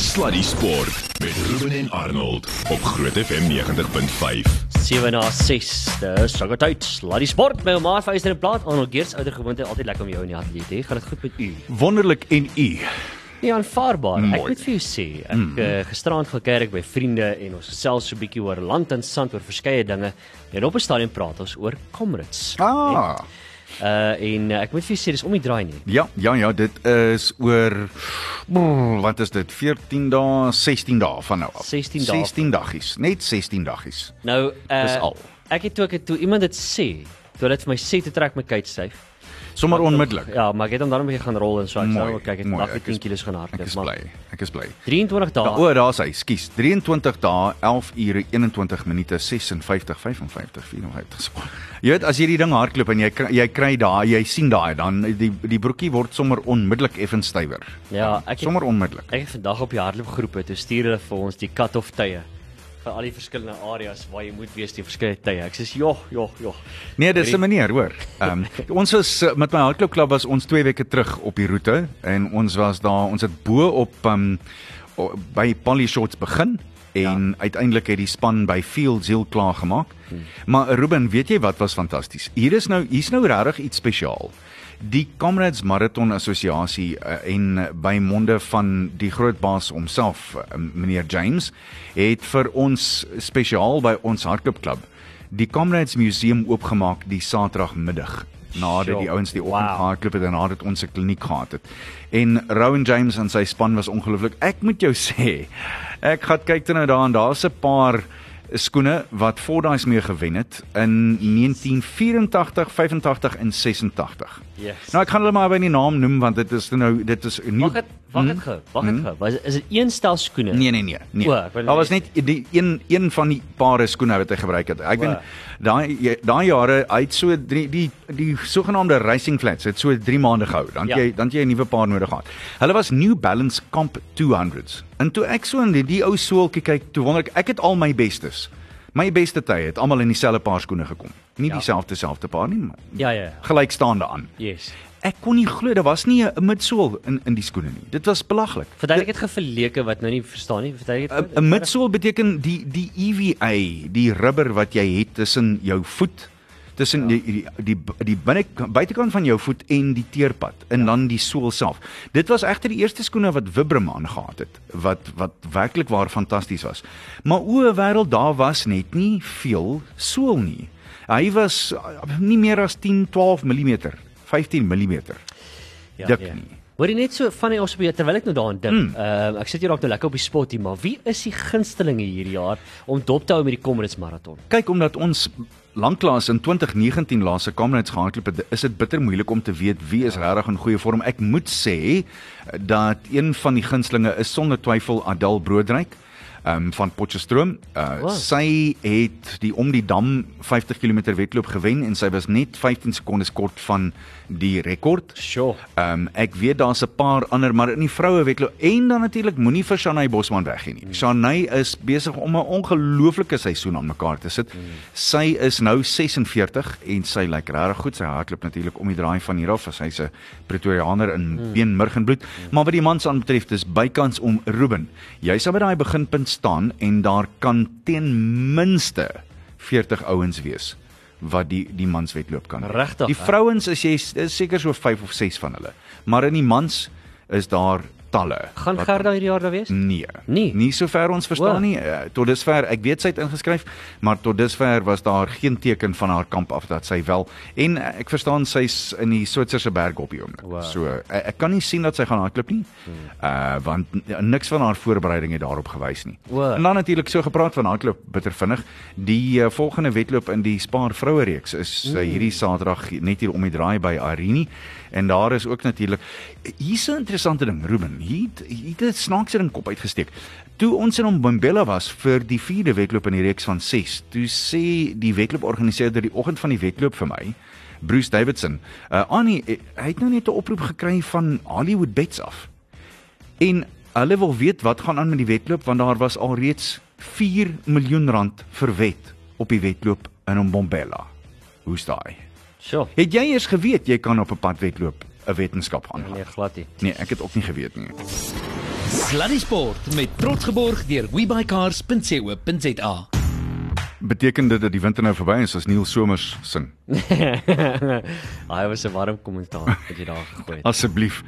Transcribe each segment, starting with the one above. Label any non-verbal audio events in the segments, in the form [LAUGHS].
Sluddy Sport met Ruben en Arnold op Groot FM 90.5. 7 na 6. Dis Struggle Tyd. Sluddy Sport met my vyster en plaat. Arnold Geers ouer gewoonte altyd lekker om jou in die ateljee te hê. Gaan dit goed met u? Wonderlik en u. Nie aanvaarbaar. Ek Mooi. moet vir jou sê, ek mm. uh, gisterand gaan kerk by vriende en ons gesels so 'n bietjie oor land en sand oor verskeie dinge. En op 'n stadium praat ons oor Comrades. Ah. Uh en uh, ek moet vir jou sê dis om die draai nie. Ja, ja, ja, dit is oor brrr, wat is dit? 14 dae, 16 dae van nou af. 16 dae. 16 daggies, net 16 daggies. Nou, uh, Dis al. Ek het toe ek het toe iemand dit sê, toe dit vir my sê te trek my kite styf. Sommer onmiddellik. Ja, maar ek het hom 'n bietjie gaan rol en so ek sê, oh, kyk, ek het vandag ek weer is- 10 kg gaan Ek hardloop, is maar bly. Ek is bly. 23 dae. Ja, o, daar's hy. Skus. 23 dae, 11 ure 21 minute 56 55 54. So, Jy weet as jy die ding hardloop en jy kry- jy kry daai, jy sien daai dan die die broekie word sommer onmiddellik effens stywer. Ja, ek het- sommer onmiddellik. Ek het vandag op die hardloopgroepe toe stuur hulle vir ons die cut-off tye vir al die verskillende areas waar jy moet wees die verskeie tye. Ek sê joh, joh, joh. Nee, dis 'n manier, hoor. Ehm um, [LAUGHS] ons was eh, met my hardloopklub was ons 2 weke terug op die roete en ons was daar, ons het bo op ehm um, by Polly Shorts begin en ja. uiteindelik het die span by Fields heel klaar gemaak. Hmm. Maar Ruben, weet jy wat was fantasties? Hier is nou hier's nou regtig iets spesiaal. Die Comrades Marathon Assosiasie uh, en uh, by monde van die groot baas homself, uh, meneer James, het vir ons spesiaal by ons hardloopklub die Comrades Museum oopgemaak die Saterdagmiddag nadat die ouens die wow. oggend gehardloop het en nadat ons 'n kliniek gehad het. En Rowan James en sy span was ongelooflik. Ek moet jou [LAUGHS] sê, ek gaan kyk toe nou daar en daar's 'n paar skoene wat Fordyce mee gewen het in 1984, 85 en 86. Yes. Nou ek gaan hulle maar by die naam noem want dit is nou dit is 'n Wag dit, wag dit gou. Wag dit gou. Was is dit een stel skoene? Nee nee nee. nee. O, Daar was net- die een een van die pare skoene wat hy gebruik het. Ek weet daai daai jare hy het so drie die die sogenaamde racing flats het so 3 maande gehou. Dan Ja. jy dan jy 'n nuwe paar nodig gehad. Hulle was New Balance Comp 200s. En toe ek so in die, die ou soeltjie kyk, toe wonder ek ek het al my bestes. My beste tye het almal in dieselfde paar skoene gekom. Nie Ja. dieselfde selfde paar nie, maar Ja, ja. ja. gelykstaande aan. Yes. Ek kon nie glo daar was nie 'n midsool in in die skoene nie. Dit was belaglik. Verduidelik dit geverleke wat nou nie verstaan nie. Verduidelik dit. 'n 'n midsool beteken die die EVA, die rubber wat jy het tussen jou voet, tussen ja. die die die, die binne buitekant van jou voet en die teerpad en ja. dan die sool self. Dit was egter die eerste skoene wat Vibram aangehad het wat wat werklik waar fantasties was. Maar o, wêreld daar was net nie veel sool nie. Hy was uh, nie meer as 10, 12 mm, 15 mm Ja, dik ja. nie. Hoor jy net so van die op terwyl ek nou daaraan dink. Ehm ek sit hier dalk nou lekker op die spot hier, maar wie is die gunstelinge hierdie jaar om dop te hou met die Comrades marathon? Kyk omdat ons lanklaas in 2019 laaste Comrades gehardloop het, is dit bitter moeilik om te weet wie is regtig in goeie vorm. Ek moet sê dat een van die gunstlinge is sonder twyfel Adel Broodryk um, van Potchefstroom. Uh, Wow. Sy het die om die dam 50 km wedloop gewen en sy was net 15 sekondes kort van die rekord. Ehm um, ek weet daar's 'n paar ander maar in die vroue wedloop en dan natuurlik moenie vir Shanay Bosman weggee nie. Shanay is besig om 'n ongelooflike seisoen aan mekaar te sit. Sy is nou 46 en sy lyk regtig goed. Sy hardloop natuurlik om die draai van hier af. Sy's 'n Pretoriaaner in been, murg en bloed. Maar wat die mans aanbetref, dis bykans om Ruben. Jy sal by daai beginpunt staan en daar kan ten minste 40 ouens wees wat die die manswedloop kan. Regtig, Die vrouens is jy is seker so 5 of 6 van hulle. Maar in die mans is daar talle. Gaan Wat- Gerda hierdie jaar daar wees? Nee. Nie? Nie sover ons verstaan O. nie. Uh, tot dusver, ek weet sy het ingeskryf, maar tot dusver was daar geen teken van haar kamp af dat sy wel en uh, ek verstaan sy's in die Switserse berge op die oomblik. Wow. So uh, ek kan nie sien dat sy gaan hardloop nie. Uh want niks van haar voorbereiding het daarop gewys nie. O. En dan natuurlik so gepraat van hardloop bitter vinnig. Die uh, volgende wedloop in die Spaar vroue reeks is uh, hierdie Saterdag net hier om die draai by Arini en daar is ook natuurlik hier's 'n interessante ding Ruben. Hier het- 'n snaakse ding kop uitgesteek. Toe ons in Mbombela was vir die vierde wedloop in die reeks van 6, toe sê die wedlooporganiseerder die oggend van die wedloop vir my Bruce Davidson, uh, Annie, eh, hy het nou net 'n oproep gekry van Hollywood Bets af. En hulle wil weet wat gaan aan met die wedloop want daar was alreeds 4 miljoen rand verwet op die wedloop in Mbombela. Hoe's daai? Sure. Het jy eers geweet jy kan op 'n pad wedloop 'n wetenskap aangaan? Nee, glad nie. Nee, ek het ook nie geweet nie. Sluddy Sport met trots geborg deur webycars.co.za. Beteken dit dat die winter nou verby is as Neil Somers sing? [LAUGHS] Hy was 'n warm kommentaar wat jy daar gegooi het. Asseblief.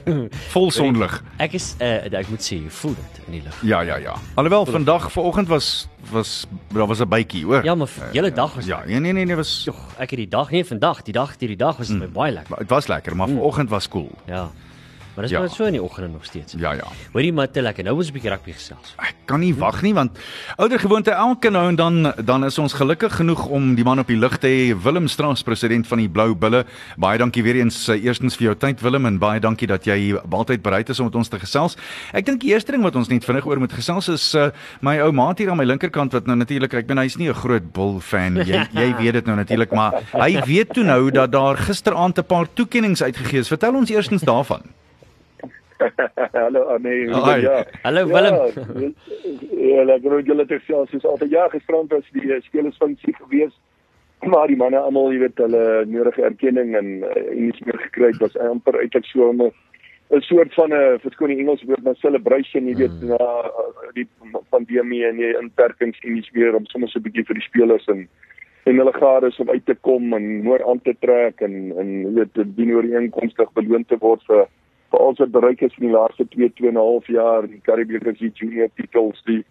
[LAUGHS] Vol sonlig. Ek is uh, ek moet sê, voel dit in die lug. Ja, ja, ja. Alhoewel vandag vanoggend was was daar was 'n bytjie, hoor. Ja, maar die hele dag was Ja, nee nee nee, nee was Jog, ek het die dag nie vandag, die dag hierdie dag was dit mm. baie lekker. dit was lekker, maar vanoggend was cool. Ja. Maar dis Ja. maar so in die oggende nog steeds. Ja, ja. Hoorie maar te lekker. Nou ons 'n bietjie rugby gesels. Ek kan nie wag nie want ouer gewoonte elke nou en dan dan is ons gelukkig genoeg om die man op die lig te hê Willem Straas president van die Blou Bulle. Baie dankie weer eens uh, eerstens vir jou tyd Willem en baie dankie dat jy altyd bereid is om met ons te gesels. Ek dink die eerste ding wat ons net vinnig oor moet gesels is uh, my ou maat hier aan my linkerkant wat nou natuurlik ek ben hy's nie 'n groot Bull fan jy jy weet dit nou natuurlik maar hy weet toe nou dat daar gisteraand 'n paar toekenninge uitgegee is. Vertel ons eerstens daarvan. Hallo Annie. Hi. Ja. Hallo Willem. Ja, lekker hoe julle te sê soos altyd ja, gisterand was die uh, spelersfunksie gewees. Maar die manne almal, jy weet, hulle nodige erkenning en uh, iets meer gekry het was amper eintlik so 'n 'n soort van 'n verskoon die Engels woord maar celebration, jy weet, Hmm. na die pandemie en die inperkings en iets meer om sommer so 'n bietjie vir die spelers en en hulle gades om uit te kom en mooi aan te trek en en jy weet dit dien ooreenkomstig beloon te word vir vir al wat bereik is in die laaste 2 2 en 'n half jaar die Karibiese Rugby Junior titels die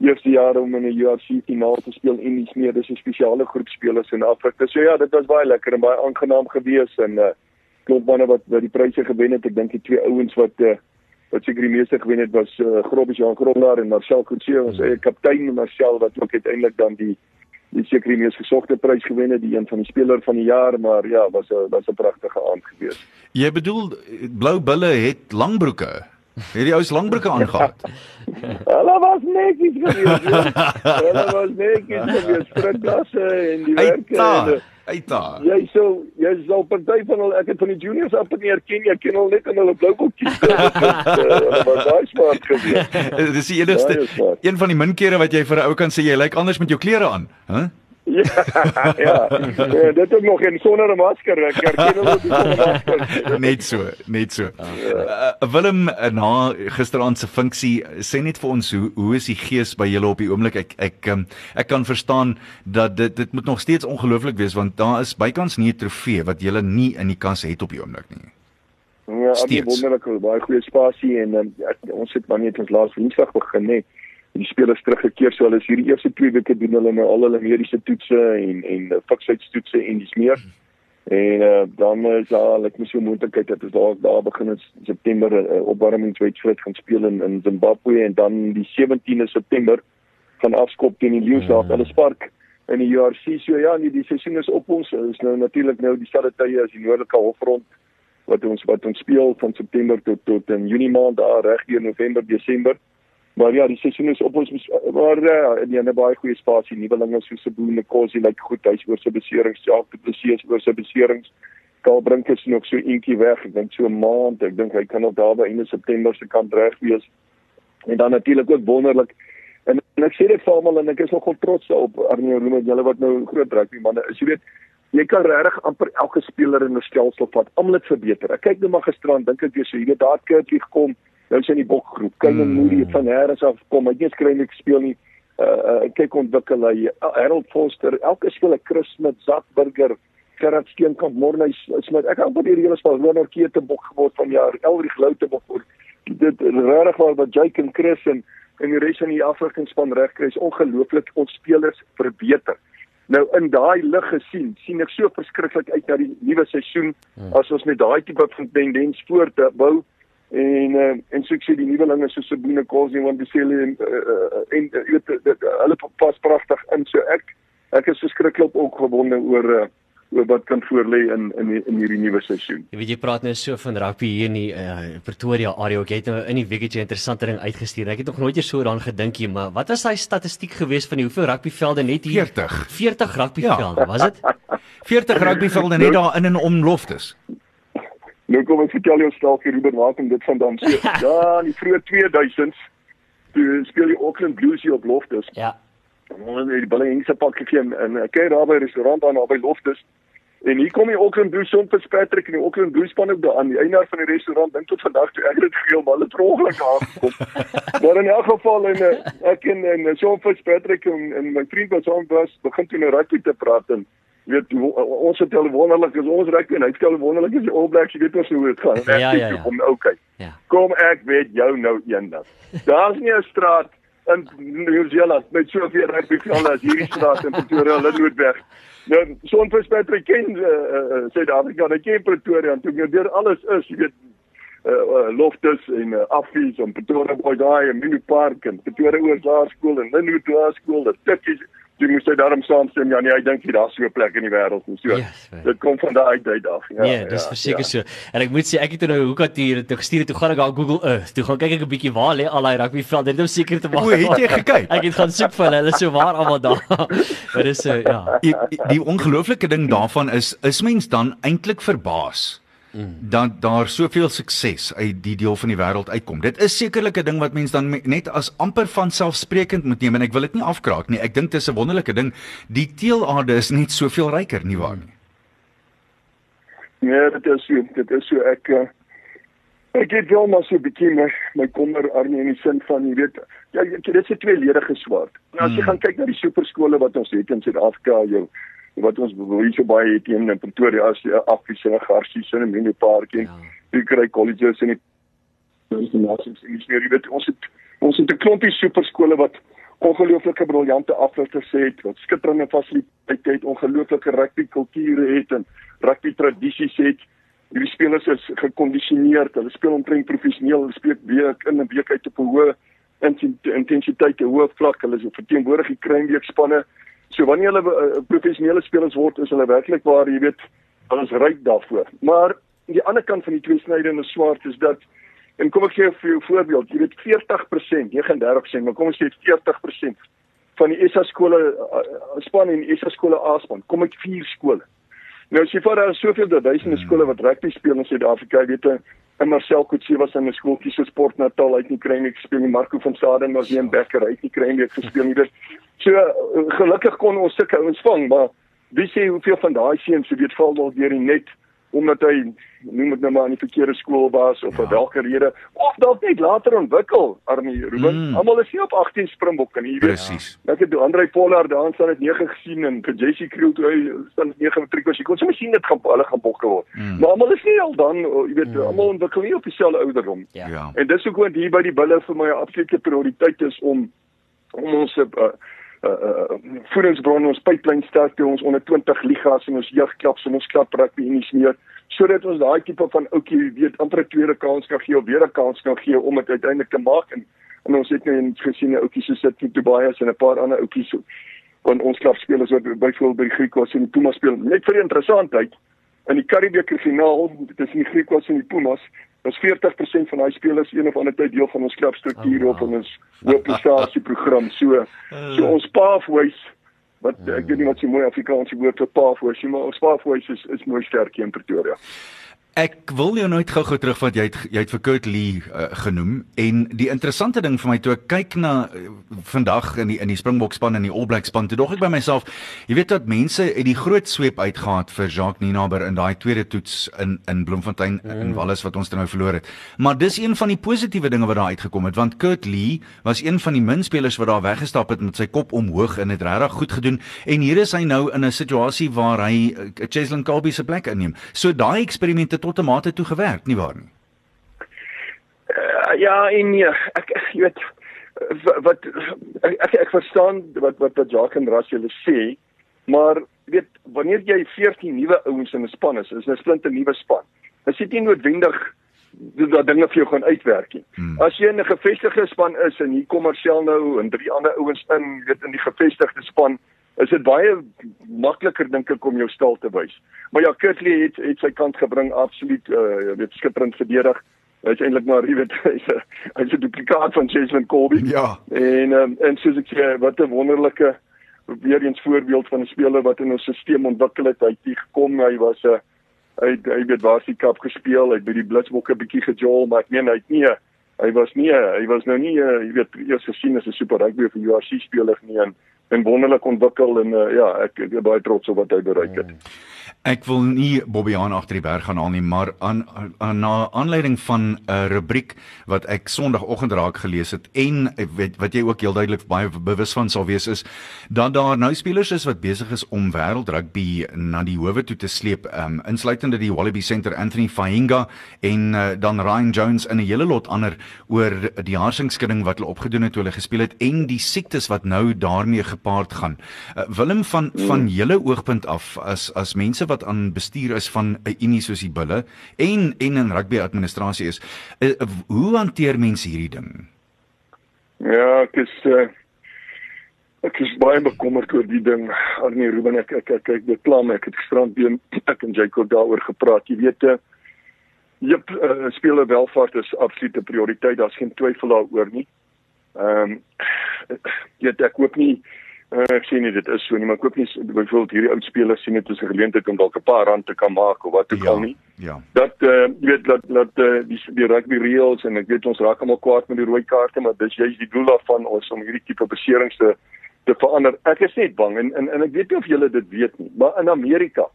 eerste jaar om in 'n UFC finaal te speel en iets meer dis 'n spesiale groep spelers in Afrika. So ja, dit was baie lekker en baie aangenaam geweest en uh klop manne wat wat die pryse gewen het. Ek dink die twee ouens wat uh wat seker die meeste gewen het was uh, Grobbies Jan Grobler en Marcel Coetzee, ons eie kaptein Marcel wat ook uiteindelik dan die die seker die mees gesogte prys gewen het, die een van die speler van die jaar, maar ja, was 'n was 'n pragtige aand geweest. Jy bedoel Blou Bulle het langbroeke. Het die ouens langbroeke [LAUGHS] aangetree? Hulle was netjies geweest. ja. [LAUGHS] Hulle was netjies geweest, strikklasse en die en, daar. Jy sou jy sou party van hulle ek het van die juniors af nie herken jy ken hulle net in hulle blou boekies. Hulle was baie smart geweest. Eh, [LAUGHS] Dis die enigste smart. een van die min kere wat jy vir 'n ou kan sê jy lyk anders met jou klere aan, hè? Huh? Ja, ja. ja, dit is nog en sonder 'n masker. Ek herken nie sonder 'n masker. [LAUGHS] Net so, net so. Uh, Willem uh, na gisteraand se funksie sê net vir ons hoe hoe is die gees by julle op die oomblik? Ek ek um, ek kan verstaan dat dit dit moet nog steeds ongelooflik wees want daar is bykans nie 'n trofee wat julle nie in die kas het op die oomblik nie. Ja, dit Steeds. is wonderlik, baie goeie spasie en um, ja, ons het maar net ons laas Woensdag begin net. Die spelers teruggekeer so hulle is hierdie eerste 2 weke doen hulle nou al hulle mediese toetse en en uh, fiksheidstoetse en dis meer. En uh, dan is daar ek moet so moontlikheid dat ons daar daar begin in September 'n uh, opwarmingswedstryd gaan speel in in Zimbabwe en dan die 17de September gaan afskop teen die Lions daar op hulle park in die URC. So ja, nee, die seisoen is op ons. Is nou natuurlik nou dieselfde tye as die Noordelike Hofrond wat ons wat ons speel van September tot tot in Junie maand daar reg deur November, Desember. Maar ja, die seisoen is op ons maar ja, en jy het 'n baie goeie spasie, nuwelinge so Seboene Kosie lyk goed, hy's oor sy beserings, self te beseer oor sy beserings. Karl Brink is nog so eentjie weg, ek dink so 'n maand, ek dink hy kan nog daar by einde September se kant reg wees. En dan natuurlik ook wonderlik en, en ek sê dit vir almal en ek is nogal trots daarop Arnie Roome, julle wat nou groot rugby manne is, jy weet jy kan regtig amper elke speler in 'n stelsel vat. Almal het verbeter. Ek kyk nou maar gisterand, dink ek jy weet daar het Kurtjie gekom, nou is hy in die bokgroep. Kyle mm. Moody het van Harris af gekom. Hy het nie eens kry net gespeel nie. Uh, uh kyk ontwikkel hy Harold Foster, elke speler Chris Smith, Zak Burger, Gerard Steenkamp, Morney Smith. Ek het baie die hele span Ronald Keete bok geword van jaar, Elrich Loute bok geword. Dit regtig waar wat Jake en Chris en en die res van die afrigtingspan regkry is ongelooflik ons spelers verbeter. Nou in daai lig gesien, sien ek so verskriklik uit na die nuwe seisoen as ons met daai tipe van tendens voortbou en uh, en so ek sê die nuwelinge soos Sabine Kosi en Wandisele en uh, en uh, weet dit uh, hulle pas pragtig in so ek ek is verskriklik opgewonde oor uh, oor wat kan voorlê in in die- in hierdie nuwe seisoen. Jy weet jy praat nou so van rugby hier in die uh, Pretoria area. Ek het nou in die weeketjie 'n interessante ding uitgestuur. Ek het nog nooit eers so daaraan gedink nie, maar wat was daai statistiek geweest van die hoeveel rugbyvelde net hier 40. 40 rugbyvelde, was dit? [LAUGHS] 40 rugbyvelde net daar in en om loftes. Nou kom ek vertel jou stelkie Ruben waar kom dit vandaan? So, [LAUGHS] ja, in die vroeë 2000s toe speel die Auckland Blues hier op Loftus. Ja. Ons het die balle in se pak gegee en- ek kyk daar by 'n restaurant daar naby Loftus En hier kom die Auckland Blues son Fitzpatrick en die Auckland Blues span ook daar aan die eienaar van die restaurant dink tot vandag toe ek het dit gegee maar hulle het ongeluk aangekom. [LAUGHS] maar in elk geval en eh, ek en en Sean Fitzpatrick en, en my vriend wat saam was begin toe nou rugby te praat en weet ons het al wonderlik is ons rugby en hy het al wonderlik is die All Blacks jy weet ons hoe dit gaan. Ja, ja, ja. Kom okay. Ja. Kom ek weet jou nou eendag. Daar's nie 'n straat in Nieu-Seeland met soveel rugbyvelde as hierdie straat in Pretoria Lynnwoodweg. Nou son Fitzpatrick ken uh, uh, Suid-Afrika, hy ken Pretoria en toe nou deur alles is, jy weet uh, uh, Loftus en uh, Affies en Pretoria Boy Guy en Mini Park en Pretoria Oorsaarskool en Lynnwood Laerskool, dit tikkies jy moet jy daarom saamstem ja nee hy dink jy daar's so 'n plek in die wêreld en so Yes, man. dit kom van daai tyd af ja Nee, dis verseker so. En ek moet sê ek het toe nou hoe kan hier toe gestuur toe gaan ek daar Google Earth. Toe gaan kyk ek 'n bietjie waar lê al daai rugbyvelde. Dit is om seker te maak. O, het jy gekyk? Ek het gaan soek vir hulle. Hulle is so waar almal daar. Dit is so ja. Die, die ongelooflike ding daarvan is is mens dan eintlik verbaas dat daar soveel sukses uit die deel van die wêreld uitkom. Dit is sekerlik 'n ding wat mens dan net as amper van selfsprekend moet neem en ek wil dit nie afkraak nie. Ek dink dit is 'n wonderlike ding. Die teelaarde is net soveel ryker, nie waar nie? Nee, dit is so, dit is so ek uh, ek het wel maar so 'n bietjie my my kommer arme in die sin van jy weet ja dit is 'n tweeledige swaard. Nou as jy Mm. gaan kyk na die superskole wat ons het in Suid-Afrika, jou wat ons hier so baie het hier in Pretoria as die Affies en Garsies en Mini Park en Ja. jy kry colleges en die internasionale ingenieur, jy weet ons het ons het 'n klompie superskole wat ongelooflike briljante afrigters het, wat skitterende fasiliteite het, ongelooflike rugby kulture het en rugby tradisies het. Hierdie spelers is gekondisioneer, hulle speel omtrent professioneel, hulle speel week in en week uit op 'n hoë inten- intensiteit, 'n hoë vlak. Hulle is verteenwoordig die kruinweek spanne. So wanneer hulle uh, professionele spelers word, is hulle werklik waar, jy weet, hulle is ryk daarvoor. Maar die ander kant van die tweesnydende swaard is dat en kom ek gee vir jou 'n voorbeeld, jy weet 40%, 39%, maar kom ons sê 40% van die SA skole uh, span en die SA skole A-span kom uit vier skole. Nou as jy vat daar soveel duisende skole wat rugby speel in Suid-Afrika, jy weet 'n en Marcel Kutse was in 'n skooltjie so Sport Natal uit nie kry nie gespeel nie. Marco van Saden was hier in Becker uit nie kry nie gespeel nie. Dis so gelukkig kon ons sulke ouens vang, maar wie sê hoeveel van daai seuns se weet val dalk deur die net omdat hy noem dit nou maar in die verkeerde skool was of vir ja. watter rede of dalk net later ontwikkel Arnie Ruben. Mm. Almal is nie op 18 Springbok nie, jy weet. Presies. Ek het Andre Pollard daar staan het 9 gesien en vir Jessie Kriel toe hy staan het 9 matriek was. Jy kon sommer sien dit gaan hulle gaan bokke word. Mm. Maar almal is nie al dan, jy weet, mm. almal ontwikkel nie op dieselfde ouderdom. Ja. Ja. En dis hoekom hier by die bulle vir my 'n absolute prioriteit is om om ons uh, uh, uh, voedingsbronne, ons pipeline sterk te ons onder 20 ligas en ons jeugklubs en ons klub rugby iets meer sodat ons daai tipe van ouetjie weet amper 'n tweede kans kan gee of weer 'n kans kan gee om dit uiteindelik te maak. En en ons het nou eens gesien 'n ouetjie so sit met Tobias en 'n paar ander ouetjies so van ons klubspelers wat byvoorbeeld by die Griekwas en die Pumas speel. Net vir die interessantheid in die Karibeker finaal tussen die Griekwas en die Pumas was 40% van daai spelers een of ander tyd deel van ons klubstruktuur Oh, of wow. van ons hoofprestasieprogram so so ons pathways wat ek weet nie wat se mooi Afrikaanse woord vir pathways is maar ons pathways is is mooi sterk hier in Pretoria. Ek wil jou nooit gou-gou terugvat jy het jy het vir Kurt Lee uh, genoem. En die interessante ding vir my toe ek kyk na uh, vandag in die in die Springbok span en die All Black span toe dog ek by myself jy weet dat mense het die groot sweep uitgehaat vir Jacques Nienaber in daai tweede toets in in Bloemfontein mm. in Wallis wat ons nou verloor het. Maar dis een van die positiewe dinge wat daar uitgekom het want Kurt Lee was een van die min spelers wat daar weggestap het met sy kop omhoog en het regtig goed gedoen. En hier is hy nou in 'n situasie waar hy uh, Cheslin Colby se plek inneem. So daai eksperimente tot 'n mate toe gewerk, nie waar nie? Uh, ja, en nee, ek jy weet wat ek ek, ek verstaan wat wat wat Jacques en Ras julle sê, maar weet wanneer jy 14 nuwe ouens in 'n span is, is 'n splinte nuwe span. Dit is nie noodwendig dat dinge vir jou gaan uitwerk nie. Hmm. As jy in 'n gevestigde span is en hier kom Marcel nou en drie ander ouens in, weet in die gevestigde span, is dit baie makliker dink ek om jou stal te wys. Maar ja, Kurtley het het sy kant gebring absoluut uh weet skitterend verdedig. Hy's eintlik maar jy weet [LAUGHS] hy's 'n hy's 'n duplikaat van Jason Colby. Ja. En um, en soos ek sê, wat 'n wonderlike weer eens voorbeeld van 'n speler wat in ons stelsel ontwikkel het. Hy het hier gekom, hy was 'n hy het- hy het Varsity Cup gespeel, hy het by die Blitsbokke bietjie gejol, maar ek meen hy het nie hy was nie hy was nou nie uh, jy weet eers gesien as 'n super rugby of 'n URC speler nie en en wonderlik ontwikkel en uh, ja, ek ek is baie trots op wat hy bereik het. Ek wil nie Bobbejaan agter die berg gaan haal nie, maar aan, aan na aanleiding van 'n rubriek wat ek Sondagoggend raak gelees het en weet, wat jy ook heel duidelik baie bewus van sal wees is dat daar nou spelers is wat besig is om wêreldrugby na die howe toe te sleep, um, insluitende die Wallaby Center Anthony Fainga en uh, dan Ryan Jones en 'n hele lot ander oor die haarsingsskudding wat hulle opgedoen het toe hulle gespeel het en die siektes wat nou daarmee gepaard gaan. Uh, Willem van van julle oogpunt af as as mense wat aan bestuur is van 'n unie soos die Bulle en en in rugby administrasie is, uh, hoe hanteer mense hierdie ding? Ja, ek is uh, ek is baie bekommerd oor die ding. Arnie Ruben, ek ek ek, ek bepla my ek het gisterand weer ek en Jacob daaroor gepraat. Jy weet, uh, jep, uh, speler welvaart is absolute prioriteit. Daar's geen twyfel daaroor nie. Ehm um, jy weet ek hoop nie uh, ek sien nie dit is so nie, maar ek hoop nie byvoorbeeld hierdie oud spelers sien dit as 'n geleentheid om dalk 'n paar rand te kan maak of wat ook al nie. Ja. Dat uh, jy weet dat dat uh, die die rugby reels en ek weet ons raak almal kwaad met die rooi kaarte, maar dis juist die doel daarvan ons om hierdie tipe beserings te te verander. Ek is net bang en en, en ek weet nie of julle dit weet nie, maar in Amerika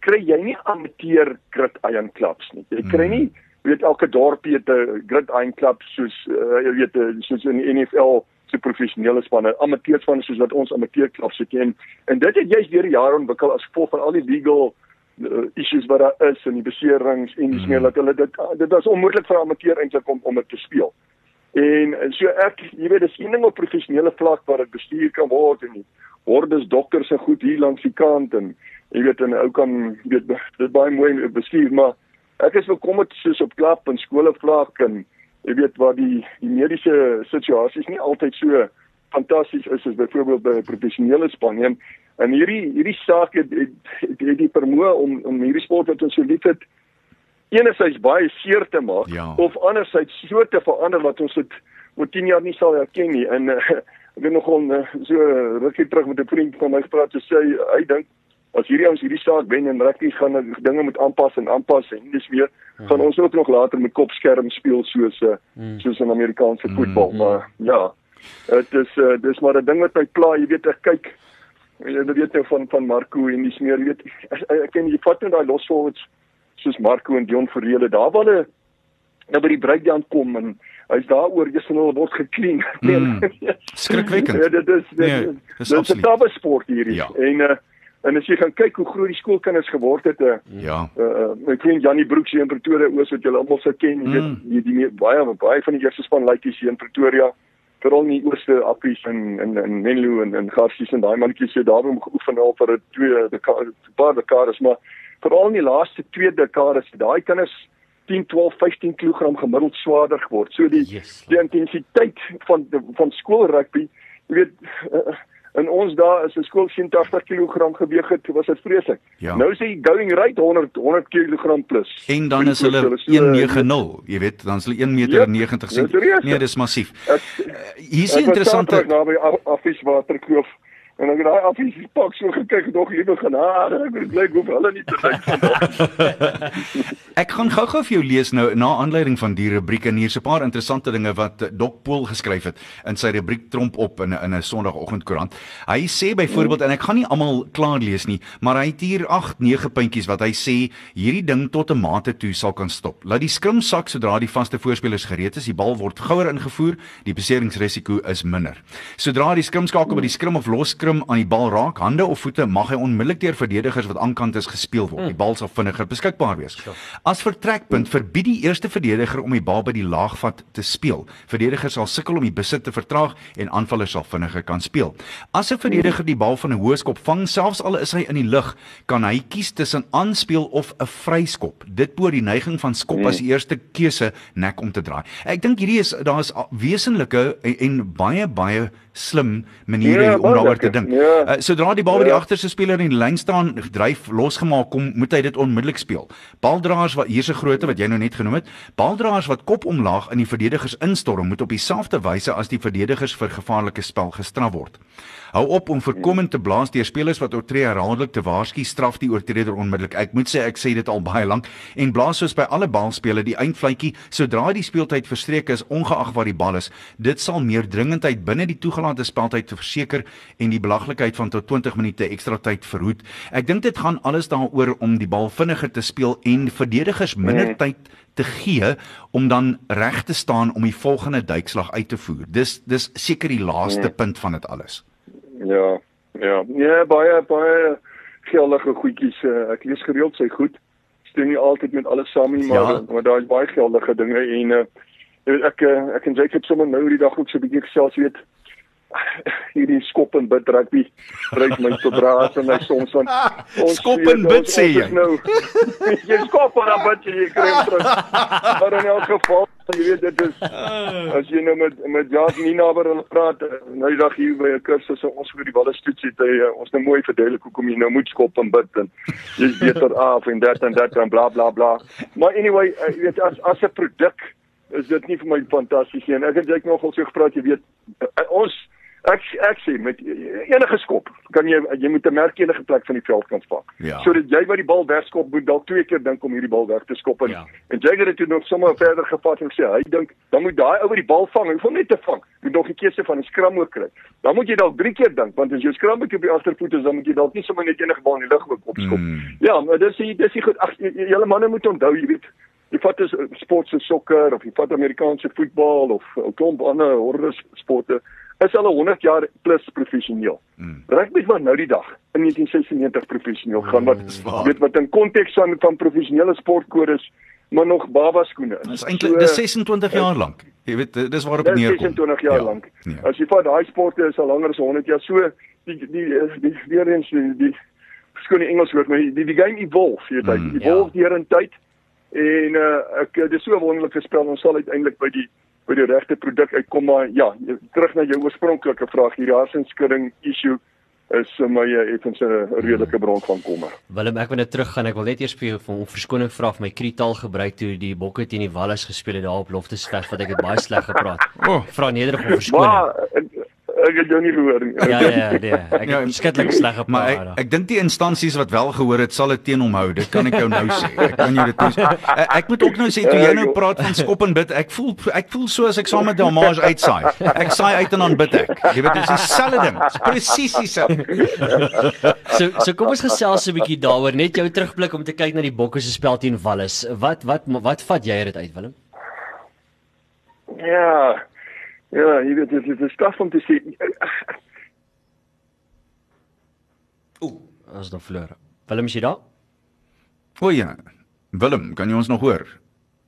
kry jy nie amateur grid iron clubs nie. Jy kry nie jy weet elke dorpie het 'n grid iron club soos uh, jy weet soos in die NFL se professionele spanne, amateurspanne soos wat ons amateurklubs het en en dit het juist deur die jare ontwikkel as gevolg van al die legal uh, issues wat daar is en die beserings en dis meer dat hulle dit dit was onmoontlik vir amateur eintlik om om dit te speel. En so ek jy weet dis een ding op professionele vlak waar dit bestuur kan word en hordes dokters en goed hier langs die kant en jy weet 'n ou kan weet dit baie mooi bestuur maar ek is bekommerd soos op klub en skole vlak en jy weet waar die die mediese situasies nie altyd so fantasties is as byvoorbeeld by 'n professionele span nie. En hierdie hierdie saak het het, het, het die vermoë om om hierdie sport wat ons so liefhet enerzijds baie seer te maak Ja. of anderzijds so te verander wat ons dit oor 10 jaar nie sal herken nie. En uh, ek het nogal uh, so rukkie terug met 'n vriend van my gepraat en sê hy dink as hierdie ons hierdie saak wen en rugby gaan dinge moet aanpas en aanpas en dis weer Hmm. gaan ons ook nog later met kopskerm speel soos uh, soos in Amerikaanse voetbal. Hmm. Maar ja, dit is uh, dis maar 'n ding wat my pla, jy weet ek kyk jy weet nou van van Marco en dis meer jy weet ek, ken jy vat net daai losforwards soos Marco en Dion Verrede daar waar hulle nou by die breakdown kom en hy's daaroor jy sien hulle word gekleen. Mm. [LAUGHS] Skrikwekkend. ja, dit is dit, Nee, nee, dis dis 'n tawe sport hierdie. Ja. En uh, en as jy gaan kyk hoe groot die skoolkinders geword het uh, Ja. uh my vriend Janie Broeks hier in Pretoria oos wat julle almal sou ken, jy weet Mm. die, die, die baie baie van die eerste span laities hier in Pretoria veral in die ooste Appies en en en Menlo en en Garsies en daai mannetjies het daarom geoefen al vir 'n twee dekade paar dekades maar veral in die laaste twee dekades het daai kinders 10, 12, 15 kg gemiddeld swaarder geword. So die Yes. die intensiteit van van skoolrugby, jy weet uh, in ons dae as 'n skool 80 kg geweg het, was dit vreeslik. Ja. Nou is hy going right 100 100 kg plus. En dan is hulle So, uh, 190, jy weet, dan is hulle 1 meter Yep, 90 dis cm. Nee, dis massief. Ek Hier's 'n ek was interessante naby Af- Affies Waterkloof en ek het daai Affies pak so gekyk nog liewe genade ek het bly hoef hulle nie te van [LAUGHS] Ek gaan gou-gou vir jou lees nou na aanleiding van die rubriek en hier's 'n paar interessante dinge wat eh, Dok Pool geskryf het in sy rubriek Tromp op in 'n in 'n Sondagoggendkoerant. Hy sê byvoorbeeld en ek gaan nie almal klaar lees nie, maar hy het hier 8, 9 puntjies wat hy sê hierdie ding tot 'n mate toe sal kan stop. Laat die skrim sak sodra die vaste voorspelers gereed is, die bal word gouer ingevoer, die beseringsrisiko is minder. Sodra die skrimskakel by die skrim of loskrim aan die bal raak, hande of voete, mag hy onmiddellik deur verdedigers wat aankant is gespeel word. Die bal sal vinniger beskikbaar wees. As vertrekpunt verbied die eerste verdediger om die bal by die laagvat te speel. Verdedigers sal sukkel om die besit te vertraag en aanvallers sal vinniger kan speel. As 'n verdediger die bal van 'n hoë skop vang, selfs al is hy in die lug, kan hy kies tussen aanspeel of 'n vryskop. Dit bo die neiging van skop as die eerste keuse nek om te draai. Ek dink hierdie is daar's wesenlike en, en baie baie slim maniere Ja, om daaroor te dink. Ja. Uh, sodra die bal by die Ja. agterste speler in die lyn staan, dryf losgemaak kom, moet hy dit onmiddellik speel. Baldraers wat hier's 'n grootte wat jy nou net genoem het, baldraers wat kop omlaag in die verdedigers instorm, moet op dieselfde wyse as die verdedigers vir gevaarlike spel gestraf word. Hou op om voorkomend te blaas deur spelers wat oortree herhaaldelik te waarsku, straf die oortreder onmiddellik. Ek moet sê ek sê dit al baie lank en blaas soos by alle balspele die eindfluitjie sodra die speeltyd verstreek is, ongeag waar die bal is. Dit sal meer dringendheid binne die toegelate speeltyd verseker en die belaglikheid van tot 20 minute ekstra tyd verhoed. Ek dink dit gaan alles daaroor om die bal vinniger te speel en verdedigers minder Mm. tyd te gee om dan reg te staan om die volgende duikslag uit te voer. Dis dis seker die laaste punt van dit alles. Ja, ja. Ja, baie baie geldige goedjies. Uh, ek lees gereeld sy goed. Steun nie altyd met alles saam nie, maar Ja. maar daar's baie geldige dinge en uh, ek uh, ek en Jacob sommer nou die dag ook so 'n bietjie gesels, weet. [LAUGHS] Hierdie skop en bid rugby ryk my tot raas en hy soms van [LAUGHS] Skop weet, en bid, ons- sê ons jy? is Nou, [LAUGHS] jy skop en dan bid jy jy kry terug. Maar in elk geval, jy weet dit is as jy nou met met Jas Nina oor hulle praat, eh, nou die dag hier by 'n kursus so ons vir die balle stoets het hy uh, ons nou mooi verduidelik hoekom jy nou moet skop en bid en jy is beter [LAUGHS] af en dat en dat en bla bla bla. Maar anyway, uh, jy weet as as 'n produk is dit nie vir my fantasties nie. En ek het jy nogal so gepraat, jy weet ons ek ek sê met enige skop kan jy jy moet 'n merk enige plek van die veld kan spak. Ja. Sodat jy wat die bal wegskop moet dalk twee keer dink om hierdie bal weg te skop en Ja. en Jagger het toe nog sommer verder gevat en sê hy dink dan moet daai ou wat die bal vang, hoef hom net te vang. Moet nog 'n keuse van 'n skram ook kry. Dan moet jy dalk drie keer dink want as jou skram op die agtervoet is, dan moet jy dalk nie sommer net enige bal in die lug ook opskop. Mm. Ja, maar dis die dis die goed. Ag julle manne moet onthou, jy weet, jy vat 'n s- sport so sokker of jy vat Amerikaanse voetbal of 'n klomp ander horde sporte is al 100 jaar plus professioneel. Mm. Rugby was nou die dag in 1996 professioneel gaan wat waar. weet wat in konteks van van professionele sportkodes maar nog baba skoene. Dis eintlik dis 26 jaar lank. Jy weet dis waarop dit neerkom. 26 jaar ja, lank. Nee. As jy vat daai sporte is al langer as 100 jaar. So die die die, weer eens die, die skoon die Engels woord, maar die die game evolve, jy weet, Mm, mm, evolve ja. deur in tyd. En uh, ek dis so 'n wonderlike spel. Ons sal uiteindelik by die by die regte produk uitkom, maar ja, terug na jou oorspronklike vraag, hierdie hersenskudding issue is my uh, effens 'n redelike bron van kommer. Willem, ek wil net teruggaan. Ek wil net eers vir jou om verskoning vra vir my krietaal gebruik toe die Bokke teen die Wallis gespeel het daar op Loftesveg wat ek het baie sleg gepraat. Oh. Vra nederig om verskoning. Maar ek, het jou nie gehoor nie. Ja ja, nee. Ek Ja, het skittelik sleg gepraat. Maar ek, ek dink die instansies wat wel gehoor het, sal dit teen hom hou. Dit kan ek jou nou sê. Ek kan jou dit toe. [LAUGHS] Ek, ek moet ook nou sê toe jy nou praat van skop en bid, ek voel ek voel so as ek saam met Damage uitsaai. Ek saai uit en dan bid ek. Jy weet dit is dieselfde ding. Dit is presies dieselfde. So so kom ons gesels 'n bietjie daaroor. Net jou terugblik om te kyk na die Bokke se spel teen Wallis. Wat wat wat vat jy uit, Willem? Ja. Ja, jy weet dit is 'n staf om te sê Ons dan verloor. Willem is jy daar? O ja. Willem, kan jy ons nog hoor?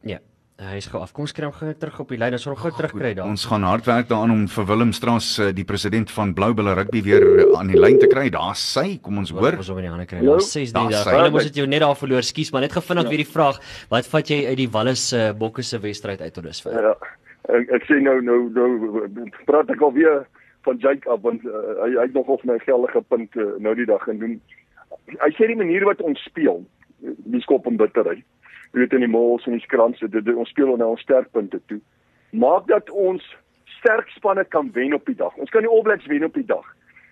Ja. Hy is gou af. Kom ons kry hom gou terug op die lyn. Ons sal hom gou terugkry daar. Ons gaan hard werk daaraan om vir Willem Straas eh, die president van Blou Bulle Rugby weer eh, aan die lyn te kry. Daar's sy. Kom ons hoor. Ons hom in die hande kry. Daar's 6 Daar dae. sy. Willem, ons het jou net daar verloor. Skus, maar net gevind ja. weer die vraag. Wat vat jy uit die Wallis se Bokke se wedstryd uit tot dusver? ja. Ek, ek sê nou nou nou praat ek alweer van Jake af want uh, hy hy het nog of 'n geldige punt uh, nou die dag en doen. Hy sê die manier wat ons speel, die skop en bitterry. Jy weet in die malls en die skrans, dit, dit ons speel na ons sterkpunte toe. Maak dat ons sterk spanne kan wen op die dag. Ons kan die All Blacks wen op die dag.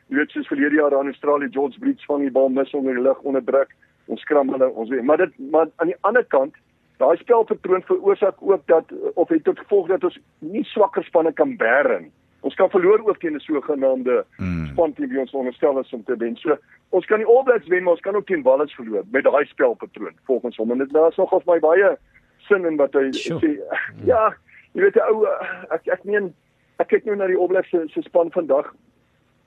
Jy weet soos verlede jaar aan Australië George Breach vang die bal mis onder die lug onder druk. Ons skram hulle, ons wen. Maar dit maar aan die ander kant Daai spelpatroon veroorsaak ook dat of het tot gevolg dat ons nie swakker spanne kan bære nie. Ons kan verloor ook teen 'n sogenaamde Mm. span teen wie ons onderstel is om te wen. So ons kan die All Blacks wen, maar ons kan ook teen Wallis verloor met daai spelpatroon volgens hom. En dit daar's nog of my baie sin in wat hy Sure. sê. [LAUGHS] Ja, jy weet ou ek ek meen ek kyk nou na die All Blacks se se span vandag.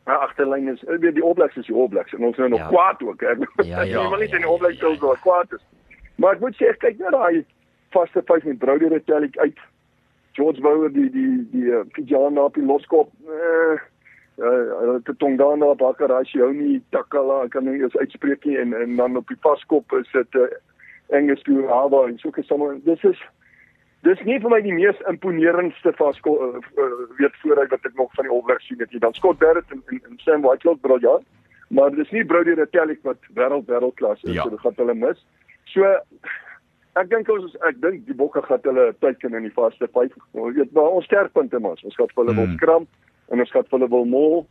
Maar agterlyn is weet die All Blacks is die All Blacks en ons nou nog Ja. kwaad ook. Ek Ja, [LAUGHS] ja, wil nie ja, teen die All Blacks ja, ja, so kwaad is. Maar ek moet sê ek kyk na daai vaste vyf met Brody Retellik uit. George Bouwer die die die uh, Fijan op die loskop. Eh uh, te Tongana Bakarashi hou nie Takala ek kan nie eens uitspreek nie en en dan op die vaskop is dit uh, Angus Tuhawa en so gesame. Dis is dis nie vir my die mees imponerendste vaskop uh, uh, weet vooruit wat ek nog van die All Blacks sien het nie. Dan Scott Barrett en, en, en Sam Whitelock briljant. Maar dis nie Brody Retellik wat wêreld wêreldklas is. Ja. So dit gaan hulle mis. So ek dink ons ek dink die bokke gaan hulle teiken in die vaste vyf. Jy weet maar ons sterkpunte mas. Ons gaan hulle wil Mm. skram en ons gaan hulle wil mol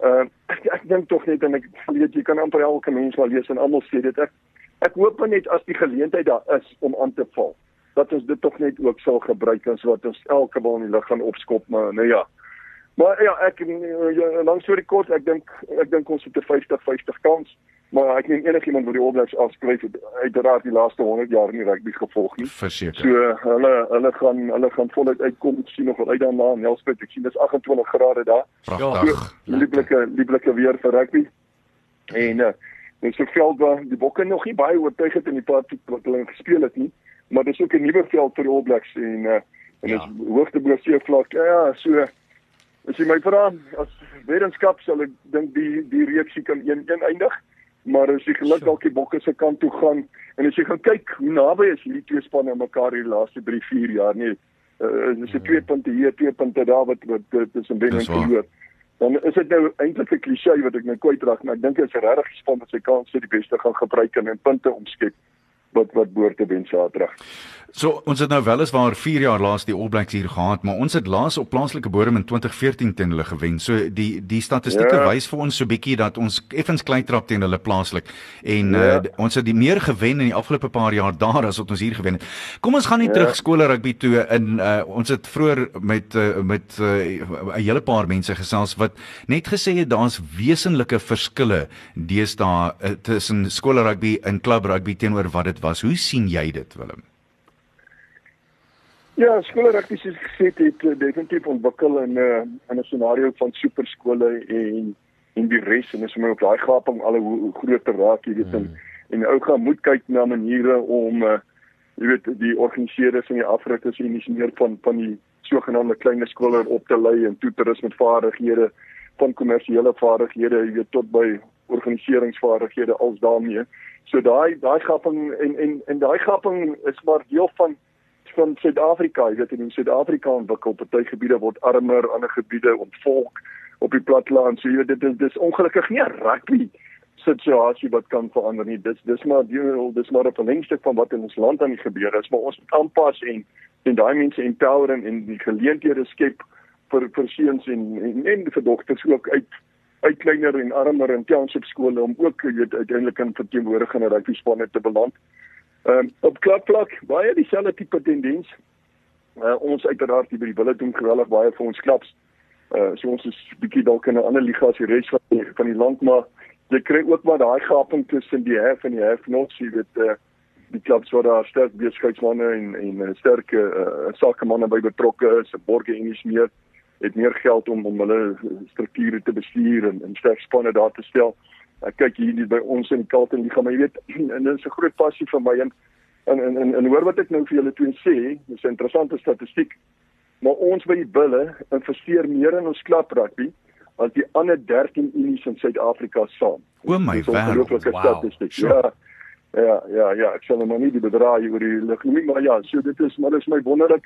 Uh ek, ek dink tog net en ek weet jy kan amper elke mens wel lees en almal sê dit ek ek hoop net as die geleentheid daar is om aan te val dat ons dit tog net ook sal gebruik en sodat ons elke bal in die lug gaan opskop maar nou ja. Maar ja, ek ja, langs so die kort ek dink ek dink ons het 'n 50-50 kans. Maar ek neem enigiemand wat die All Blacks afskryf het uiteraard die laaste 100 jaar in die rugby gevolg nie. Verseker. So hulle hulle gaan hulle gaan voluit uitkom. Ek sien nog wel uit daarna in Nelspruit. Ek sien dis 28 grade daar. Pragtig. Lieblike lieblike weer vir rugby. En uh dis so veld waar die bokke nog nie baie oortuig het in die paar wat hulle gespeel het nie, maar dis ook 'n nuwe veld vir die All Blacks en uh en Ja. is hoogte bo see vlak. Ja, ja, so as jy my vra as wetenskap sal ek dink die die reeksie kan een een eindig. Maar as jy geluk dalk die bokke se kant toe gaan en as jy gaan kyk hoe naby is hierdie twee spanne aan mekaar hierdie laaste 3 4 jaar nie. Uh, dis 'n twee punte hier, twee punte daar wat wat tussen wen en verloor. Dan is dit nou eintlik 'n klise wat ek nou kwytraak, maar ek dink dit is 'n regtig span wat sy kans het die beste gaan gebruik en in punte omskep wat wat behoort te wen Saterdag. So ons het nou weliswaar 4 jaar laas die All Blacks hier gehad, maar ons het laas op plaaslike bodem in 2014 teen hulle gewen. So die die statistieke Ja. wys vir ons so bietjie dat ons effens klein trap teen hulle plaaslik en Ja. uh, ons het die meer gewen in die afgelope paar jaar daar as wat ons hier gewen het. Kom ons gaan net Ja. terug skole rugby toe in uh, ons het vroeër met uh, met uh, 'n hele paar mense gesels wat net gesê het daar's wesenlike verskille deesdae uh, tussen skole rugby en klub rugby teenoor wat dit was. Hoe sien jy dit Willem? Ja, skole rugby soos ek gesê het, het uh, definitief ontwikkel in 'n uh, in 'n scenario van superskole en en die res en as jy my op daai gaping al hoe, hoe groter raak, jy weet en en ou gaan moet kyk na maniere om uh, jy weet die organiseerders en die afrigters en dis meer van van die sogenaamde klein skole op te lei en toerisme vaardighede van kommersiële vaardighede, jy weet tot by organiseringsvaardighede als daarmee. So daai daai gaping en en en daai gaping is maar deel van van Suid-Afrika, jy weet in Suid-Afrika ontwikkel party gebiede word armer, ander gebiede ontvolk op die platteland. So jy weet dit is dis ongelukkig nie 'n rugby situasie wat kan verander nie. Dis dis maar die dis maar 'n verlengstuk van wat in ons land aan die gebeur is, maar ons moet aanpas en en daai mense empower en, en die geleenthede skep vir vir seuns en, en en vir dogters ook uit uit kleiner en armer en township skole om ook jy weet uiteindelik in verteenwoordigende rugby spanne te beland. Ehm um, op klapvlak baie dieselfde tipe tendens. Uh, ons uiteraard hier by die Wille doen geweldig baie vir ons klubs. Uh so ons is bietjie dalk in 'n ander liga as die res van die, van die land maar jy kry ook maar daai gaping tussen die have en die have not, jy weet uh die klubs waar daar sterk besigheidsmense en en sterk uh, sakemanne by betrokke is, borge en iets meer het meer geld om om hulle strukture te bestuur en, en sterk spanne daar te stel. Ek kyk hier by ons in die Kalten Liga, maar jy weet, [CLEARS THROAT] en dit is 'n groot passie vir my en en en, en, en hoor wat ek nou vir julle twee sê, dis 'n interessante statistiek. Maar ons by die Bulle investeer meer in ons klub rugby as die ander 13 unies in Suid-Afrika saam. O my wêreld. ongelooflike Wow. statistiek. Ja. Ja, ja, ja, ek sal nou maar nie die bedrag oor die lig nie, maar ja, so dit is maar dis my wonderlik.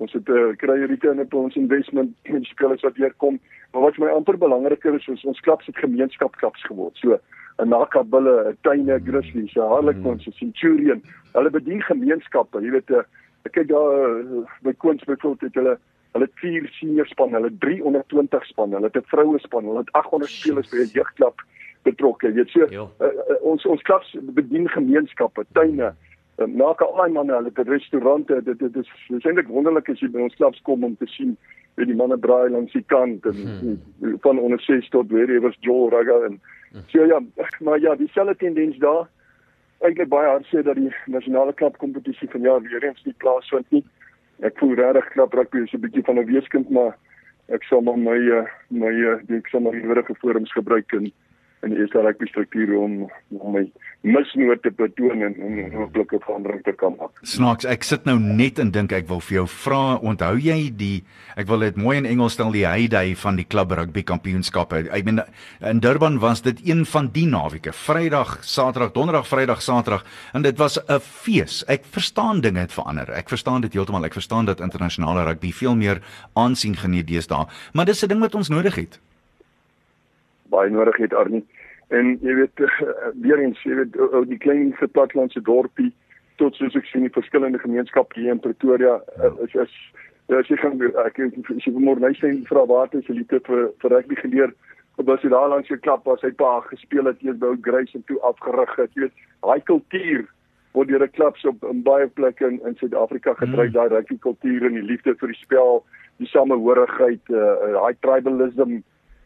Ons het 'n uh, kry return op ons investment [CLEARS THROAT] met spelers wat hier kom. Maar wat vir my amper belangriker is, is ons klubs het gemeenskapsklubs geword. So 'n Nakabulle, 'n Tuine Grizzlies, 'n Harlequins, 'n Centurion. Hulle bedien gemeenskappe. Jy weet, uh, ek kyk daar uh, by Queens byvoorbeeld het hulle hulle het vier senior span, hulle het 320 span, hulle het 'n vroue span, hulle het 800 spelers by 'n jeugklub betrokke. Jy weet so uh, uh, ons ons klubs bedien gemeenskappe, tuine, uh, maak al daai manne, hulle het restaurante. Dit dit is dis eintlik wonderlik as jy by ons klubs kom om te sien hoe die manne braai langs die kant en hmm. van onder 6 tot wherever Joel Raga en so ja, maar ja, dieselfde tendens daar. Eintlik baie hard sê dat die nasionale klub kompetisie vanjaar weer eens nie plaasvind nie. Ek voel regtig knap rugby is 'n bietjie van 'n weeskind, maar ek sal maar my uh, my uh, ek sal maar die nodige forums gebruik en in die eerste rugby strukture om om my misnoot te betoon en hopelik 'n verandering te kan maak. Snaaks, ek sit nou net en dink ek wil vir jou vra, onthou jy die ek wil dit mooi in Engels stel die heyday van die klub rugby kampioenskappe. Ek meen in Durban was dit een van die naweke. Vrydag, Saterdag, Donderdag, Vrydag, Saterdag en dit was 'n fees. Ek verstaan dinge het verander. Ek verstaan dit heeltemal. Ek verstaan dat internasionale rugby veel meer aansien geniet deesdae, maar dis 'n ding wat ons nodig het. Baie nodig het Arnie. En jy weet uh, weer eens, jy weet die klein platlandse dorpie tot soos ek sien die verskillende gemeenskappe hier in Pretoria uh, is is ja, as jy gaan ek as jy môre net sien vra waar het jy liefde vir vir rugby geleer was hy daar langs geklap waar sy pa gespeel het eers by Grace en toe afgerig het. Jy weet, daai kultuur word deur 'n klubs op in baie plekke in in Suid-Afrika gedryf, mm. daai rugby kultuur en die liefde vir die spel, die samehorigheid, uh daai tribalism.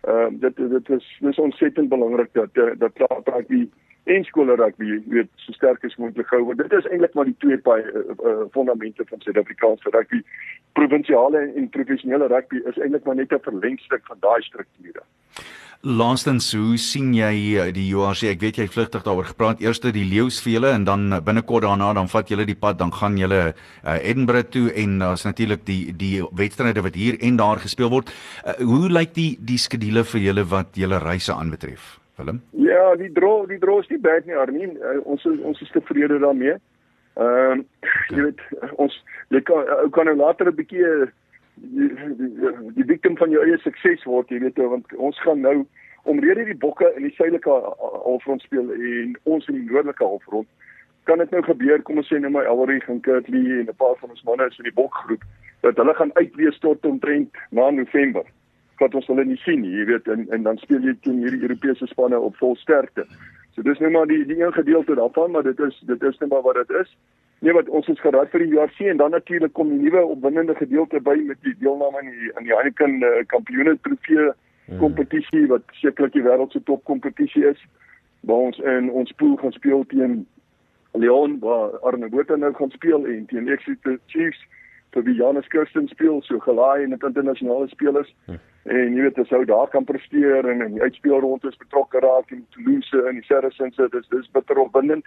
Ehm uh, dit dit is dis ontsettend belangrik dat dat rugby en skole rugby weet so sterk as moontlik hou. Want dit is eintlik maar die twee paai uh, uh, fundamente van Suid-Afrikaanse rugby. Provinsiale en professionele rugby is eintlik maar net 'n verlengstuk van daai strukture. Laastens, hoe sien jy eh, die URC? Ek weet jy vlugtig daaroor gepraat. Eerste die leeu's vir julle en dan eh, binnekort daarna dan vat julle die pad, dan gaan julle uh, Edinburgh toe en daar's uh, natuurlik die die wedstryde wat hier en daar gespeel word. Uh, hoe lyk die die skedule vir julle wat julle reise aanbetref? Willem? Ja, die dro die dro is nie bad nie, Armin. Uh, ons is, ons is tevrede daarmee. Ehm uh, okay. jy weet ons jy kan ou kan nou later 'n bietjie die, die, die victim van jou eie sukses word, jy weet, want ons gaan nou omrede die bokke in die suidelike halfrond speel en ons in die noordelike halfrond. Kan dit nou gebeur, kom ons sê nou my Elrie en Kurtley en 'n paar van ons manne is in die bokgroep dat hulle gaan uitwees tot omtrent na November. Wat ons hulle nie sien nie, jy weet, en en dan speel jy teen hierdie Europese spanne op vol sterkte. So dis nou maar die die een gedeelte daarvan, maar dit is dit is net maar wat dit is. Nee, wat ons is gerad vir die JRC en dan natuurlik kom die nuwe opwindende gedeelte by met die deelname aan die aan die Heineken uh, kampioene trofee hmm. kompetisie wat sekerlik die wêreld se top kompetisie is. Waar ons in ons pool gaan speel teen Leon waar Arne Botha nou gaan speel en teen Exeter Chiefs vir wie Janus Kirsten speel so gelaai en dit internasionale spelers. Hmm. En jy weet as ou daar kan presteer en in die uitspelrondes betrokke raak in Toulouse en die Saracens, dit is dis bitter opwindend.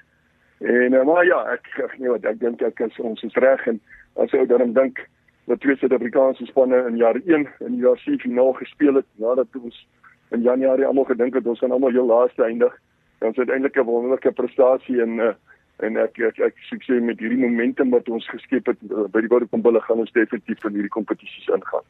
En uh, maar ja, ek ek [LAUGHS] nee wat ek dink ek is ons is reg en as jy dan dink dat twee Suid-Afrikaanse spanne in jaar 1 in die jaar 4 finaal gespeel het nadat ons in Januarie almal gedink het ons gaan almal heel laaste eindig, dan is dit eintlik 'n wonderlike prestasie en uh, en ek ek, ek sukses met hierdie momentum wat ons geskep het uh, by die Bodekombulle gaan ons definitief in hierdie kompetisies ingaan.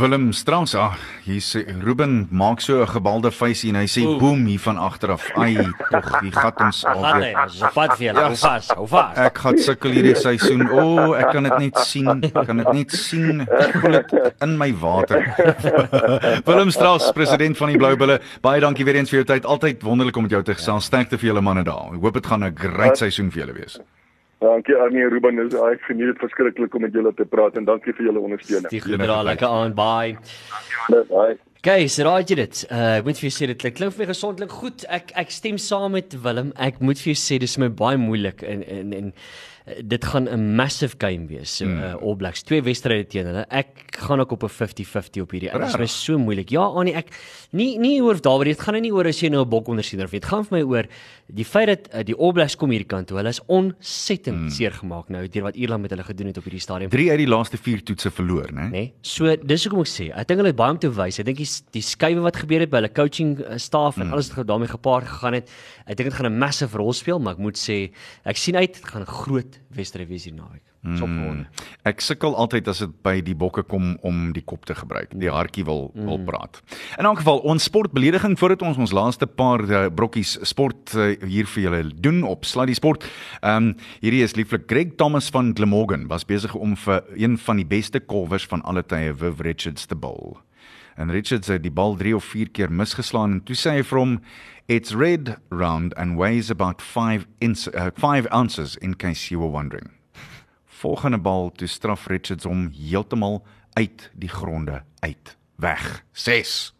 Willem Strauss, ah, hier sê Ruben maak so 'n gebalde vuisie en hy sê boem hier van agteraf. Ai, tog, die gat ons alweer. Dis 'n pad vir jou. Hoe vas? Hoe vas? Ek gaan sukkel hierdie seisoen. O, oh, ek kan dit net sien. Ek kan dit net sien. Ek voel dit in my water. [LAUGHS] Willem Strauss, president van die Blou Bulle. Baie dankie weer eens vir jou tyd. Altyd wonderlik om met jou te gesels. Sterkte vir julle manne daar. Ek hoop dit gaan 'n great seisoen vir julle wees. Dankie Arnie Ruben, ek geniet dit verskriklik om met julle te praat en dankie vir julle ondersteuning. Die goeie lekker aan, bye. Bye. Okay, so raai jy dit. Uh, ek moet vir jou sê dit klink klink vir gesondlik goed. Ek ek stem saam met Willem. Ek moet vir jou sê dis my baie moeilik en en en dit gaan 'n massive game wees. So hmm. uh, All Blacks twee wedstryde teen hulle. Ek gaan ook op 'n 50-50 op hierdie. Dit is so moeilik. Ja, Annie, ek nie nie oor David, dit gaan nie oor as jy nou 'n bok ondersien of dit gaan vir my oor die feit dat uh, die All Blacks kom hierdie kant toe. Hulle is ontsettend hmm. seer gemaak nou deur wat Ierland met hulle gedoen het op hierdie stadium. 3 uit die laaste 4 toetse verloor, né? Nee. So dis hoekom ek sê, ek dink hulle het baie om te wys. Ek dink die, die skuwe wat gebeur het by hulle coaching staf en hmm. alles wat daarmee gepaard gegaan het, ek dink dit gaan 'n massive rol speel, maar ek moet sê, ek sien uit dit gaan 'n groot wees hier naweek. Mm. Ek sukkel altyd as dit by die bokke kom om die kop te gebruik. Die hartjie wil mm. wil praat. In elk geval, ons sportbelediging voordat ons ons laaste paar uh, brokkies sport uh, hier vir julle doen op Sluddy Sport. Ehm um, hierdie is lieflik Greg Thomas van Glamorgan was besig om vir een van die beste kolwers van alle tye, Viv Richards te bowl. En Richards het die bal 3 of 4 keer misgeslaan en toe sê hy vir hom It's red, round, and weighs about 5 uh, five ounces in case you were wondering. Volgende bal toe straf Richards hom heeltemal uit die gronde uit. Weg. 6.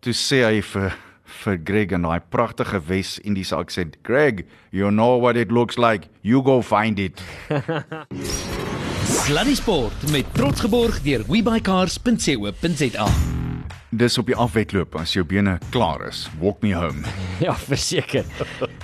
Toe sê hy vir vir Greg en hy pragtige Wes Indiese aksent. Greg, you know what it looks like. You go find it. [LAUGHS] Sluddy Sport met trots geborg deur webycars.co.za. Dis op die afwetloop as jou bene klaar is. Walk me home. [LAUGHS] ja, verseker.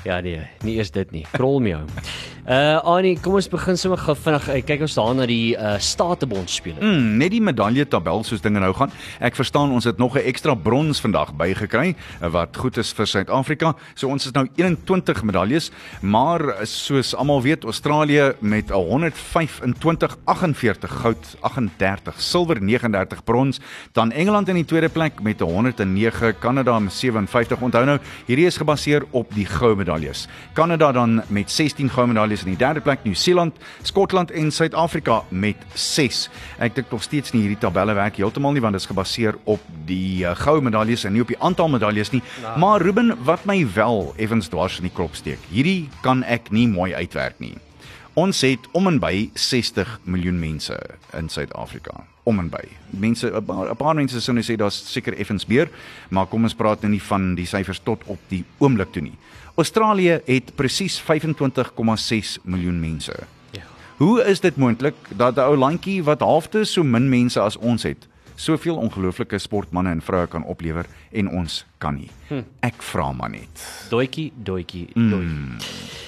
Ja nee, nie eers dit nie. Krol me home. Uh Annie, kom ons begin sommer gou vinnig uh, kyk ons daar na die uh Statebond spele. Mm, net die medalje tabel soos dinge nou gaan. Ek verstaan ons het nog 'n ekstra brons vandag bygekry wat goed is vir Suid-Afrika. So ons is nou 21 medaljes, maar soos almal weet, Australië met 125 48 goud, 38 silwer, 39 brons, dan Engeland in die tweede plek met 109, Kanada met 57. Onthou nou, hierdie is gebaseer op die goue medaljes. Kanada dan met 16 goue medaljes in die derde plek, Nieu-Seeland, Skotland en Suid-Afrika met 6. Ek dink nog steeds nie hierdie tabelle werk heeltemal nie want dit is gebaseer op die uh, goue medaljes en nie op die aantal medaljes nie. Nou. Maar Ruben, wat my wel effens dwars in die krop steek. Hierdie kan ek nie mooi uitwerk nie. Ons het om en by 60 miljoen mense in Suid-Afrika. Om en by. Mense 'n paar, paar mense sou nou sê daar's seker effens meer, maar kom ons praat nou nie van die syfers tot op die oomblik toe nie. Australië het presies 25,6 miljoen mense. Ja. Hoe is dit moontlik dat 'n ou landjie wat halfte so min mense as ons het, soveel ongelooflike sportmense en vroue kan oplewer en ons kan nie? Hm. Ek vra maar net. Doetjie, doetjie, doetjie. Mm.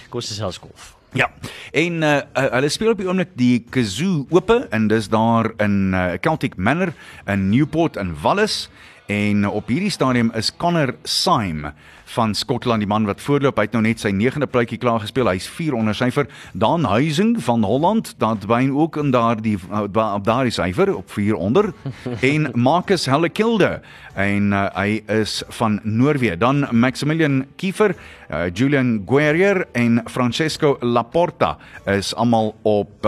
Kosse selfs golf. Ja. En uh, uh, hulle speel op die oomblik die Kazoo Ope en dis daar in uh, Celtic Manor in Newport in Wallis en op hierdie stadium is Connor Syme van Skotland die man wat voorloop hy het nou net sy 9de pluitjie klaar gespeel. Hy's 4 onder syfer. Dan Huising van Holland dat byn ook in daardie op daardie syfer op 4 onder. [LAUGHS] En Marcus Hellekilde en uh, hy is van Noorwe. Dan Maximilian Kiefer uh, Julian Guerrier en Francesco Laporta is almal op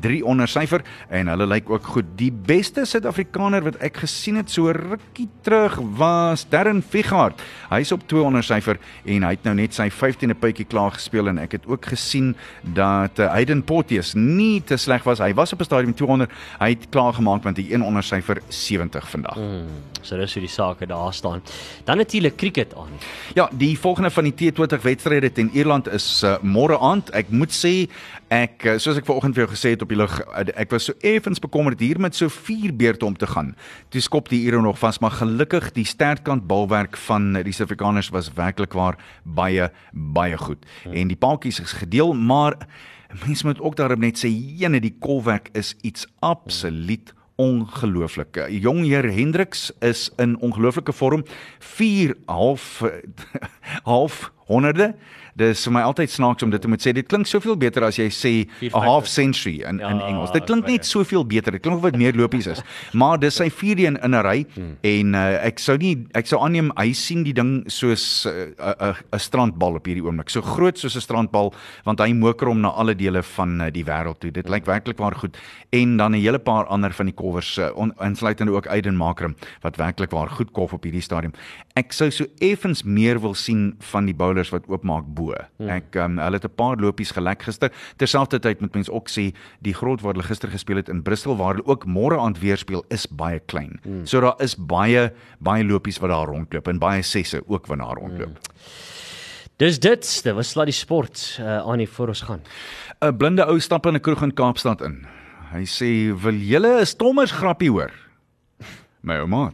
3 uh, onder syfer. En hulle lyk ook goed. Die beste Suid-Afrikaner wat ek gesien het so rukkie terug was Darren Figart hy's op 2 onder syfer en hy het nou net sy 15de puitjie klaar gespeel en ek het ook gesien dat uh, Hayden Pottius nie te sleg was. Hy was op 'n stadium 200. Hy het klaar gemaak met 'n 1 onder syfer 70 vandag. Hmm, so dis hoe die sake daar staan. Dan natuurlik cricket aan. Ja, die volgende van die T20 wedstryde teen Ierland is uh, môre aand. Ek moet sê ek eh, soos ek vanoggend vir jou gesê het op die lug ek was so effens bekommerd hier met so vier beurte om te gaan. Toe skop die Ire nog vas, maar gelukkig die sterkant balwerk van die Suid-Afrikaners was werklik waar baie baie goed. Hmm. En die paadjies is gedeel, maar mense moet ook daarop net sê, jene die kolwerk is iets absoluut ongelooflik. Jong heer Hendriks is in ongelooflike vorm 4 half [LAUGHS] half honderde dis vir my altyd snaaks om dit te moet sê. Dit klink soveel beter as jy sê a half century in ja, in Engels. Dit klink net soveel beter. Dit klink of wat meer lopies is. [LAUGHS] Maar dis sy vierde een in 'n ry hmm. en uh, ek sou nie ek sou aanneem hy sien die ding soos 'n uh, 'n uh, 'n strandbal op hierdie oomblik. So groot soos 'n strandbal want hy moker hom na alle dele van uh, die wêreld toe. Dit lyk werklik waar goed. En dan 'n hele paar ander van die kolwers uh, insluitende ook Aiden Makram wat werklik waar goed kof op hierdie stadium. Ek sou so effens meer wil sien van die bowlers wat oopmaak bo. Hmm. Ek um, hulle het 'n paar lopies gelek gister. Terselfdertyd moet mens ook sê die grond waar hulle gister gespeel het in Bristol waar hulle ook môre aand weer speel is baie klein. Hmm. So daar is baie baie lopies wat daar rondloop en baie sesse ook wat daar rondloop. Hmm. Dis dit, dit was slaat die sport uh, aan die voor ons gaan. 'n Blinde ou stap in 'n kroeg in Kaapstad in. Hy sê: "Wil julle 'n stommers grappie hoor?" My ouma,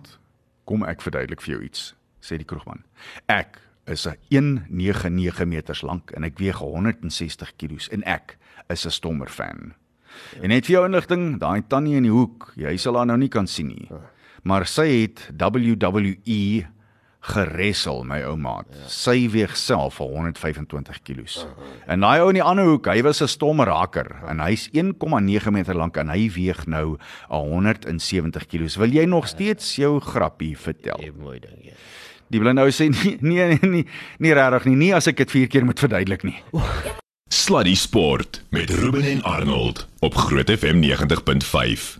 kom ek verduidelik vir jou iets, sê die kroegman. Ek is 'n 199 meters lank en ek weeg 160 kg en ek is 'n stommer fan. Ja. En net vir jou inligting, daai tannie in die hoek, jy sal haar nou nie kan sien nie. Ja. Maar sy het WWE geressel my ouma. Ja. Sy weeg self 125 kg. Ja. En daai ou in die ander hoek, hy was 'n stommerhaker ja. en hy's 1,9 meter lank en hy weeg nou 170 kg. Wil jy nog steeds jou grappie vertel? Ja, mooi ding, ja. Die blinde ou sê nee nee nee nie, nie regtig nie, nie as ek dit vier keer moet verduidelik nie. Sluddy Sport met Ruben en Arnold op Groot FM 90.5.